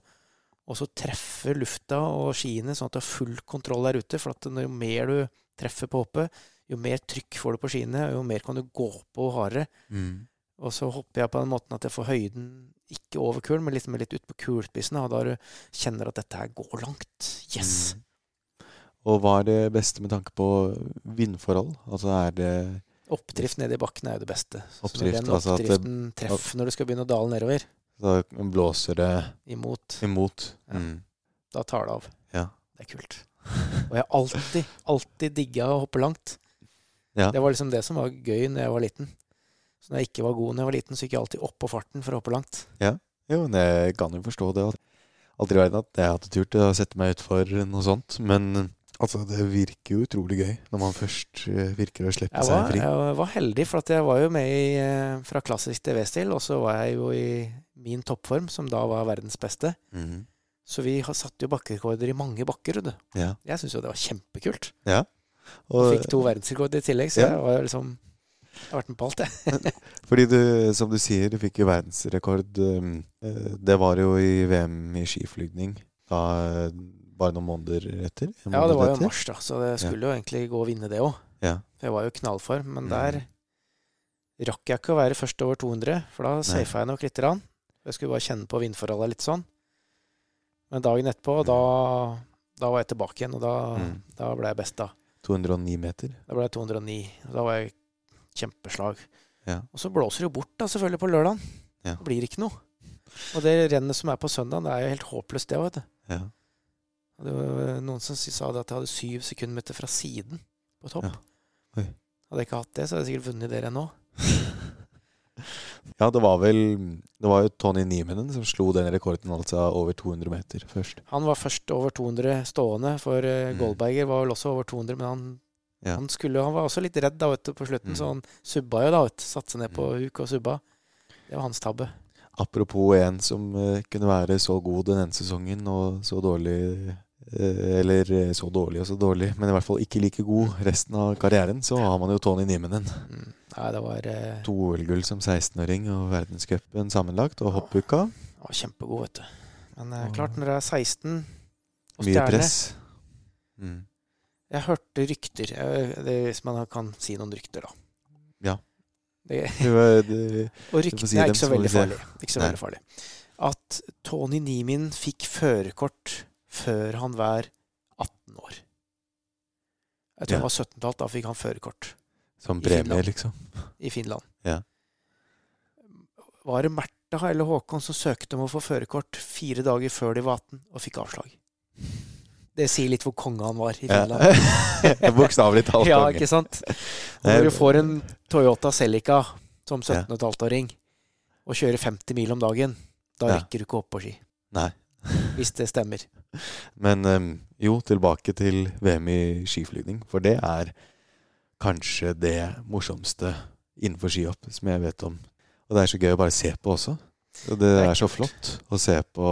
Og så treffe lufta og skiene sånn at du har full kontroll der ute. For at jo mer du treffer på hoppet, jo mer trykk får du på skiene, og jo mer kan du gå på hardere. Mm. Og så hopper jeg på den måten at jeg får høyden ikke over kulen, men liksom litt ut på kulspissen. Og da du kjenner at dette her går langt. Yes! Mm. Og hva er det beste med tanke på vindforhold? Altså er det Oppdrift nede i bakken er jo det beste. Så Oppdrift, når den altså at det- oppdriften treffer når du skal begynne å dale nedover, Da blåser det imot, imot? Ja. Mm. da tar det av. Ja. Det er kult. Og jeg har alltid, alltid digga å hoppe langt. Ja. Det var liksom det som var gøy når jeg var liten. Så når jeg ikke var god når jeg var liten, så gikk jeg alltid opp på farten for å hoppe langt. Jo, men jeg kan jo forstå det. Aldri i verden at jeg hadde turt å sette meg utfor noe sånt. Men Altså, det virker jo utrolig gøy når man først eh, virker å slippe Jeg seg fri. jeg var heldig, for jeg var jo med i, eh, fra klassisk til V-stil, og så var jeg jo i min toppform, som da var verdens beste. Mhm. Så vi har satt jo bakkerekorder i mange bakker. Ja. Jeg syns jo det var kjempekult. Og, Og fikk to verdensrekorder i tillegg, så Ja. jeg var jo liksom Jeg har vært med på alt, jeg. Fordi du, som du sier, du fikk jo verdensrekord. um, eh, Det var jo i VM i skiflygning da eh, bare noen måneder etter. Måneder Ja, det var jo etter. mars, da, så det skulle jo egentlig gå og vinne det òg. Ja. Jeg var jo knallform, men Mm. der rakk jeg ikke å være først over 200, for da safa jeg nok lite grann. Jeg skulle bare kjenne på vindforholdet litt sånn. Men dagen etterpå, da, da var jeg tilbake igjen, og da, Mm. da ble jeg best, da. 209 meter. Da ble jeg 209. og Da var jeg kjempeslag. Ja. Og så blåser det jo bort, da, selvfølgelig, på lørdagen. Ja. Det blir ikke noe. Og det rennet som er på søndagen, det er jo helt håpløst, det òg, vet du. Ja. Det var noen som sa det at jeg hadde syv sekundmeter fra siden på topp. Ja. Hadde jeg ikke hatt det, så hadde jeg sikkert vunnet dere nå. Ja, det var vel Det var jo Tony Niemenen som slo den rekorden, altså over 200 meter først. Han var først over 200 stående, for eh, Mm. Goldberger var vel også over 200, men han, Ja. han, skulle, han var også litt redd da, vet på slutten, Mm. så han subba jo da, vet. Satte seg ned på Mm. huk og subba. Det var hans tabbe. Apropos en som uh, kunne være så god den ene sesongen og så dårlig uh, Eller eh, så dårlig og så dårlig, men i hvert fall ikke like god resten av karrieren, så har man jo Tony Nimenen. Mm. Nei, det var, uh... To OL-gull som 16-åring og verdenscupen sammenlagt, og hoppuka. var kjempegod, vet du. Men klart, når du er 16 og Mye press. Mm. Jeg hørte rykter, det, hvis man kan si noen rykter, da. Ja. Det, Det Og ryktene si er ikke så veldig farlige. farlig. Ikke så Nei. veldig farlig. At Tony Nimin fikk førerkort før han var 18 år. Jeg tror Ja. han var 17-tall, da fikk han førerkort som premie, liksom. i Finland. Ja. Var det Märtha eller Håkon som søkte om å få førerkort fire dager før de var 18, og fikk avslag? Det sier litt hvor konge han var i Finland. Ja. Bokstavelig talt. Ja, ikke sant? Når du får en Toyota Celica som Ja. 17,5-åring og kjører 50 mil om dagen, da rekker du ikke opp på ski. Nei. Hvis det stemmer. Men jo, tilbake til VM i skiflygning. For det er kanskje det morsomste innenfor skihopp som jeg vet om. Og det er så gøy å bare se på også. Og det er er så flott å se på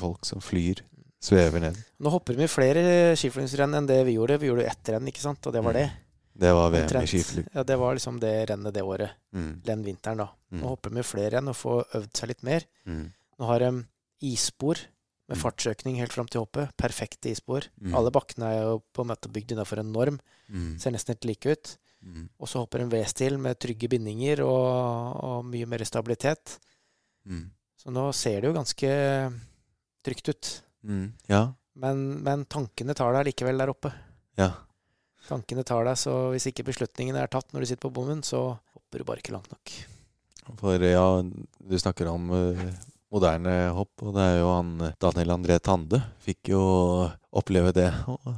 folk som flyr, svever ned. Nå hopper vi flere skiflygingsrenn enn det vi gjorde. Vi gjorde ett renn, ikke sant? Og det var det. Det var VM i Omtrent. skiflyg. Ja, det var liksom det rennet det året. Mm. Den vinteren, da. Nå Mm. hopper vi flere renn og får øvd seg litt mer. Mm. Nå har de isspor med Mm. fartsøkning helt fram til hoppet. Perfekte isspor. Mm. Alle bakkene er jo på en måte bygd innenfor en norm. Mm. Ser nesten helt like ut. Mm. Og så hopper en V-stil med trygge bindinger og, og mye mer stabilitet. Mm. Så nå ser det jo ganske trygt ut. Mm. Ja. Men, men tankene tar deg likevel der oppe. Ja. Tankene tar deg, så hvis ikke beslutningene er tatt når du sitter på bommen, så hopper du bare ikke langt nok. For ja, du snakker om uh, moderne hopp, og det er jo han eh, Daniel André Tande fikk jo oppleve det,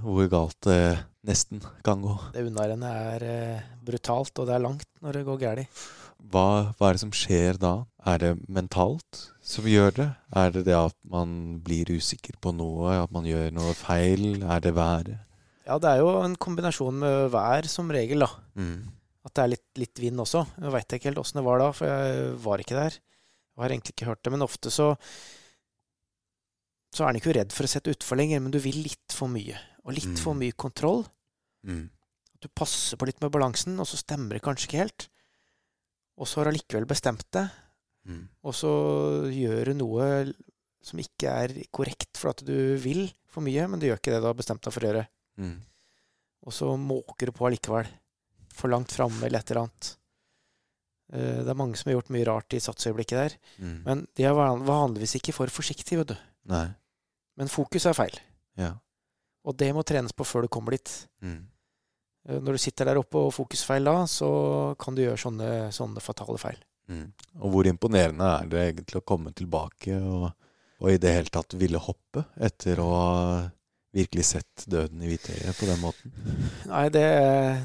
hvor galt det nesten kan gå. Det unnarennet er uh, brutalt, og det er langt når det går galt. Hva, hva er det som skjer da? Er det mentalt som gjør det? Er det det at man blir usikker på noe, at man gjør noe feil? Er det været? Ja, det er jo en kombinasjon med vær som regel, da. Mm. At det er litt, litt vind også. Jeg veit ikke helt åssen det var da, for jeg var ikke der. Jeg har egentlig ikke hørt det, men ofte så så er en ikke redd for å sette utfor lenger, men du vil litt for mye. Og litt Mm. for mye kontroll. Mm. Du passer på litt med balansen, og så stemmer det kanskje ikke helt. Og så har du allikevel bestemt det, Mm. og så gjør du noe som ikke er korrekt for at du vil for mye, men du gjør ikke det du har bestemt deg for å gjøre. Mm. Og så måker du på allikevel. For langt framme eller et eller annet. Eh, Det er mange som har gjort mye rart i satsøyeblikket der. Mm. Men de er vanligvis ikke for forsiktige, vet du. Nei. Men fokus er feil. Ja. Og det må trenes på før du kommer dit. Mm. Eh, Når du sitter der oppe og fokusfeil da, så kan du gjøre sånne, sånne fatale feil. Mm. Og hvor imponerende er det egentlig å komme tilbake og, og i det hele tatt ville hoppe etter å ha virkelig sett døden i hvitøyet på den måten? Nei, det,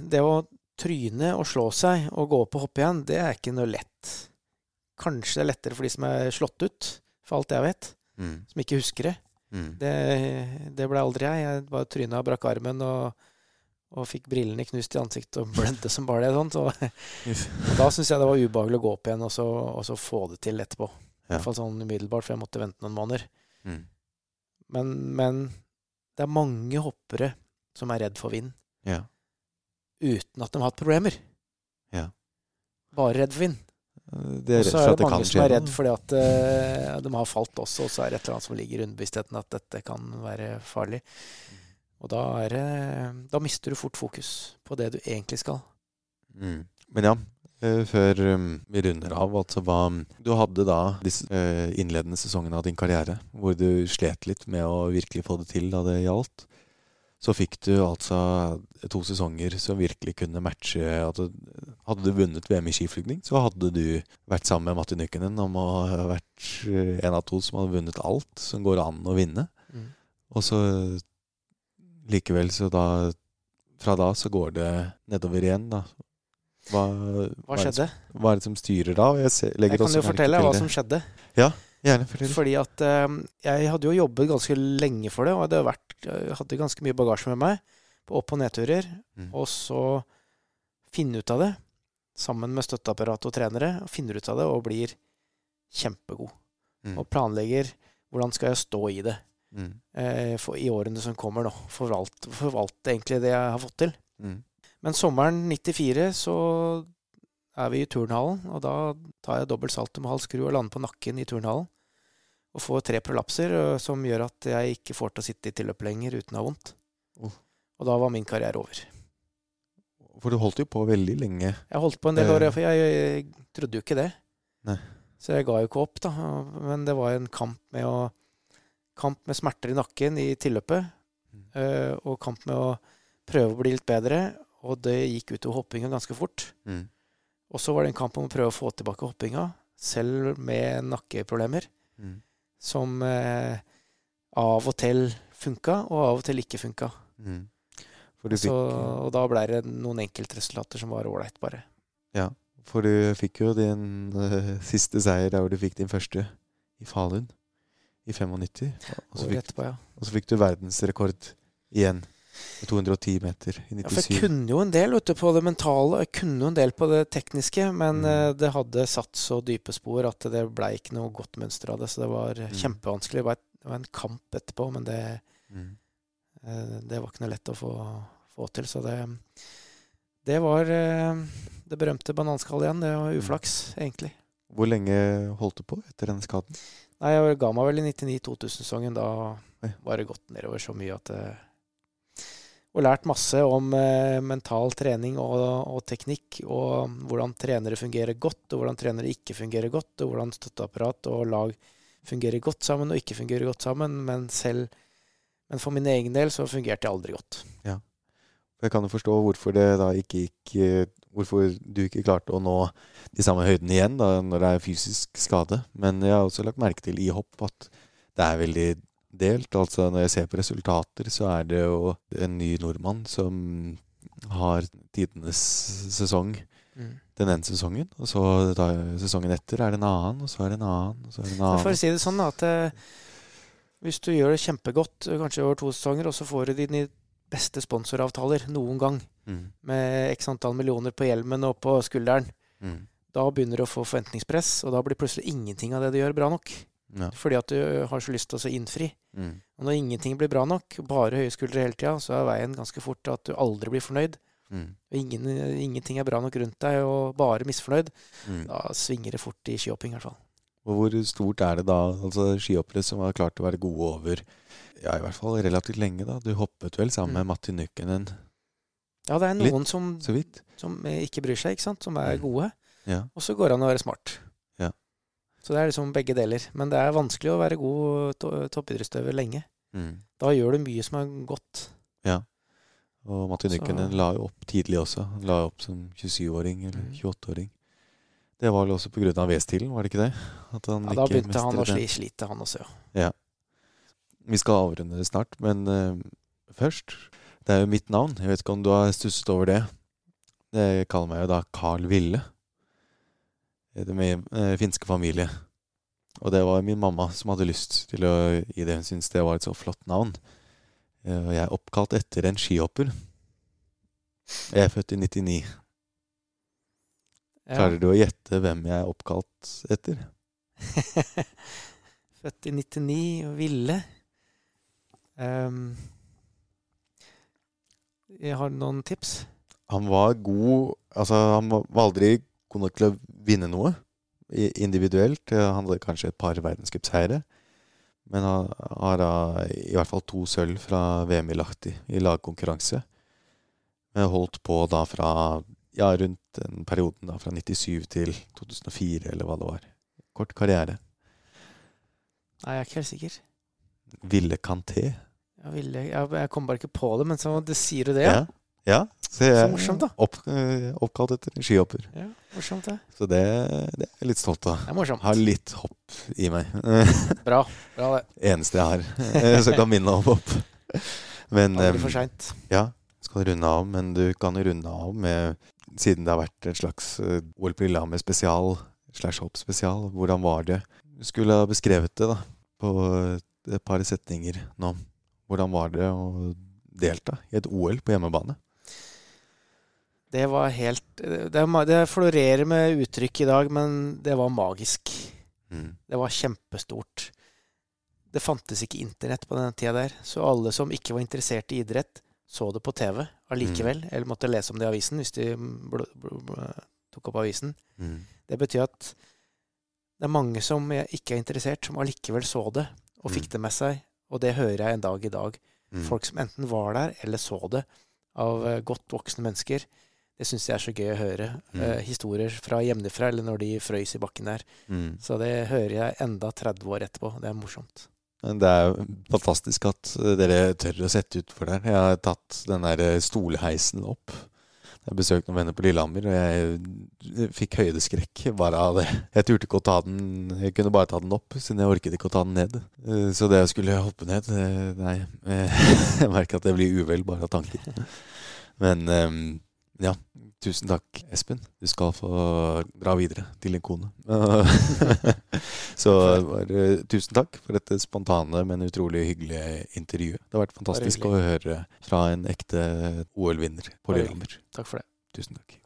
det å tryne og slå seg og gå opp og hoppe igjen, det er ikke noe lett. Kanskje det er lettere for de som er slått ut, for alt jeg vet. Mm. Som ikke husker det. Mm. Det, det ble aldri jeg. Jeg bare tryna og brakk armen og, og fikk brillene knust i ansiktet og blødde som bare det. Sånn. og, og da syns jeg det var ubehagelig å gå opp igjen og så, og så få det til etterpå. I hvert fall sånn umiddelbart, for jeg måtte vente noen måneder. Mm. Men, men det er mange hoppere som er redd for vind, Ja. uten at de har hatt problemer. Ja. Bare redd for vind. Det er Og så er det mange som er redd fordi at uh, de har falt også, og så er det et eller annet som ligger i underbevisstheten at dette kan være farlig. Og da, er da mister du fort fokus på det du egentlig skal. Mm. Men ja, eh, før um, vi runder av, altså hva Du hadde da disse eh, innledende sesongene av din karriere hvor du slet litt med å virkelig få det til da det gjaldt. Så fikk du altså to sesonger som virkelig kunne matche altså, Hadde du vunnet VM i skiflygning, så hadde du vært sammen med Matti Nykkenen om å ha vært eh, en av to som hadde vunnet alt som går an å vinne. Mm. Og så likevel, så da Fra da så går det nedover igjen, da. Hva, Hva skjedde? som- Hva er det som styrer da? Jeg, ser, Jeg kan jo fortelle hva som skjedde. Ja, Gjerne fortell. Fordi at uh, jeg hadde jo jobbet ganske lenge for det, og hadde vært, hadde ganske mye bagasje med meg på opp- og nedturer. Mm. Og så finne ut av det, sammen med støtteapparat og trenere, og finner ut av det og blir kjempegod. Mm. Og planlegger hvordan skal jeg stå i det Mm. eh, for, i årene som kommer nå. Forvalte, forvalte egentlig det jeg har fått til. Mm. Men sommeren 94 så er vi i turnhallen, og da tar jeg dobbelt salto med halv skru og lander på nakken i turnhallen. Og får tre prolapser som gjør at jeg ikke får til å sitte i tilløp lenger uten å ha vondt. Oh. Og da var min karriere over. For du holdt jo på veldig lenge. Jeg holdt på en del Eh. år, for jeg, jeg trodde jo ikke det. Nei. Så jeg ga jo ikke opp, da. Men det var en kamp med å Kamp med smerter i nakken i tilløpet, Uh, og kamp med å prøve å bli litt bedre. Og det gikk utover hoppinga ganske fort. Mm. Og så var det en kamp om å prøve å få tilbake hoppinga, selv med nakkeproblemer, Mm. som uh, av og til funka, og av og til ikke funka. Mm. Så, og da ble det noen enkeltresultater som var ålreit, bare. for du fikk jo din uh, siste seier der hvor du fikk din første i Falun i 95. Og så fikk, etterpå, ja. og så fikk du verdensrekord igjen. på 210 meter i ja. For jeg kunne jo en del du, på det mentale, jeg kunne jo en del på det tekniske, men Mm. eh, det hadde satt så dype spor at det blei ikke noe godt mønster av det. Så det var Mm. kjempevanskelig. Det var, et, det var en kamp etterpå, men det, Mm. Eh, Det var ikke noe lett å få, få til, så det Det var eh, det berømte bananskallet igjen. Det var uflaks, egentlig. Hvor lenge holdt du på etter den skaden? Nei, jeg ga meg vel i 99-2000-sesongen. Da var det gått nedover så mye at Og lært masse om eh, mental trening og, og teknikk, og hvordan trenere fungerer godt, og hvordan trenere ikke fungerer godt, og hvordan støtteapparat og lag fungerer godt sammen og ikke fungerer godt sammen. Men selv Men for min egen del så fungerte jeg aldri godt. Ja. Jeg kan jo forstå hvorfor det da ikke gikk eh, Hvorfor du ikke klarte å nå de samme høydene igjen da, når det er fysisk skade. Men jeg har også lagt merke til i hopp at det er veldig delt. Altså Når jeg ser på resultater, så er det jo en ny nordmann som har tidenes sesong den ene sesongen. Og så sesongen etter er det en annen, og så er det en annen, og så er det en annen. For å si det sånn at eh, hvis du gjør det kjempegodt, eh, kanskje over to sesonger, og så får du dine beste sponsoravtaler noen gang, Mm, med x antall millioner på hjelmen og på skulderen, mm, da begynner du å få forventningspress, og da blir plutselig ingenting av det du gjør, bra nok. ja, Fordi at du har så lyst til å innfri. mm, Og når ingenting blir bra nok, bare høye skuldre hele tida, så er veien ganske fort at du aldri blir fornøyd. mm, Og ingen, ingenting er bra nok rundt deg, og bare misfornøyd. mm. Da svinger det fort i skihopping, i hvert fall. Og hvor stort er det da, altså skihoppere som har klart å være gode over ja, i hvert fall relativt lenge, da? Du hoppet vel sammen med Mm. Matti Nykkenen Ja, det er Litt, noen som, så vidt? som ikke bryr seg, ikke sant? som er Mm. gode. Ja. Og så går det an å være smart. Ja. Så det er liksom begge deler. Men det er vanskelig å være god to toppidrettsutøver lenge. Mm. Da gjør du mye som er godt. Og Matti Nykkenen la jo opp tidlig også. La opp som 27-åring eller Mm. 28-åring. Det var vel også av V-stilen, var det ikke det? At han Ja, da begynte han å sli, slite, han også, ja. Vi skal avrunde det snart, men uh, først Det er jo mitt navn. Jeg vet ikke om du har stusset over det. Jeg kaller meg jo da Carl Ville. Det er min eh, finske familie. Og det var min mamma som hadde lyst til å gi det. Hun syntes det var et så flott navn. Og jeg er oppkalt etter en skihopper. Jeg er født i 99. Klarer du å gjette hvem jeg er oppkalt etter? Født i 99 og ville. Um, jeg har noen tips. Han var god Altså, han var var aldri god nok til å vinne noe individuelt. Eh, Han hadde kanskje et par verdenscupseiere. Men han har da i hvert fall to sølv fra VM i Lahti i lagkonkurranse. Men holdt på da fra ja, rundt den perioden da, fra 97 til 2004, eller hva det var. Kort karriere. Nei, jeg er ikke helt sikker. Ville Kanté. Jeg, ville, jeg, jeg kom bare ikke på det, men så det sier du det, ja. Ja. ja. Så jeg Så morsomt, da. Opp, eh, oppkalt etter en skihopper. ja morsomt, det. Så det, det er jeg litt stolt av. Det er morsomt. Har litt hopp i meg. Bra. Bra det. Eneste jeg har eh, som kan minne om hopp. Men det blir for seint. ja, skal runde av. Men du kan runde av med Siden det har vært en slags eh, OL på Lillehammer spesial, slash hopp spesial, hvordan var det? Du skulle ha beskrevet det da, på et par setninger nå. Hvordan var det å delta i et OL på hjemmebane? Det var helt det, det florerer med uttrykk i dag, men det var magisk. Mm. Det var kjempestort. Det fantes ikke internett på den tida der, så alle som ikke var interessert i idrett, så det på TV allikevel, eller måtte lese om det i avisen hvis de tok opp avisen. Mm. Det betyr at det er mange som ikke er interessert, som allikevel så det og fikk Mm. det med seg. Og det hører jeg en dag i dag. Mm. Folk som enten var der eller så det, av eh, godt voksne mennesker. Det syns jeg er så gøy å høre. Mm. Eh, historier fra hjemmefra, eller når de frøys i bakken der. Mm. Så det hører jeg enda 30 år etterpå. Det er morsomt. Det er fantastisk at dere tør å sette utfor der. Jeg har tatt den der eh, stolheisen opp. Jeg besøkte noen venner på Lillehammer, og jeg fikk høydeskrekk bare av det. Jeg turte ikke å ta den Jeg kunne bare ta den opp, siden jeg orket ikke å ta den ned. Eh, Så det å skulle hoppe ned eh, Nei. Jeg merker at jeg blir uvel bare av tanken. Men ja. Tusen takk, Espen. Du skal få dra videre til din kone. Så bare, tusen takk for dette spontane, men utrolig hyggelige intervjuet. Det har vært fantastisk å høre fra en ekte OL-vinner på Lillehammer. Takk for det. Tusen takk.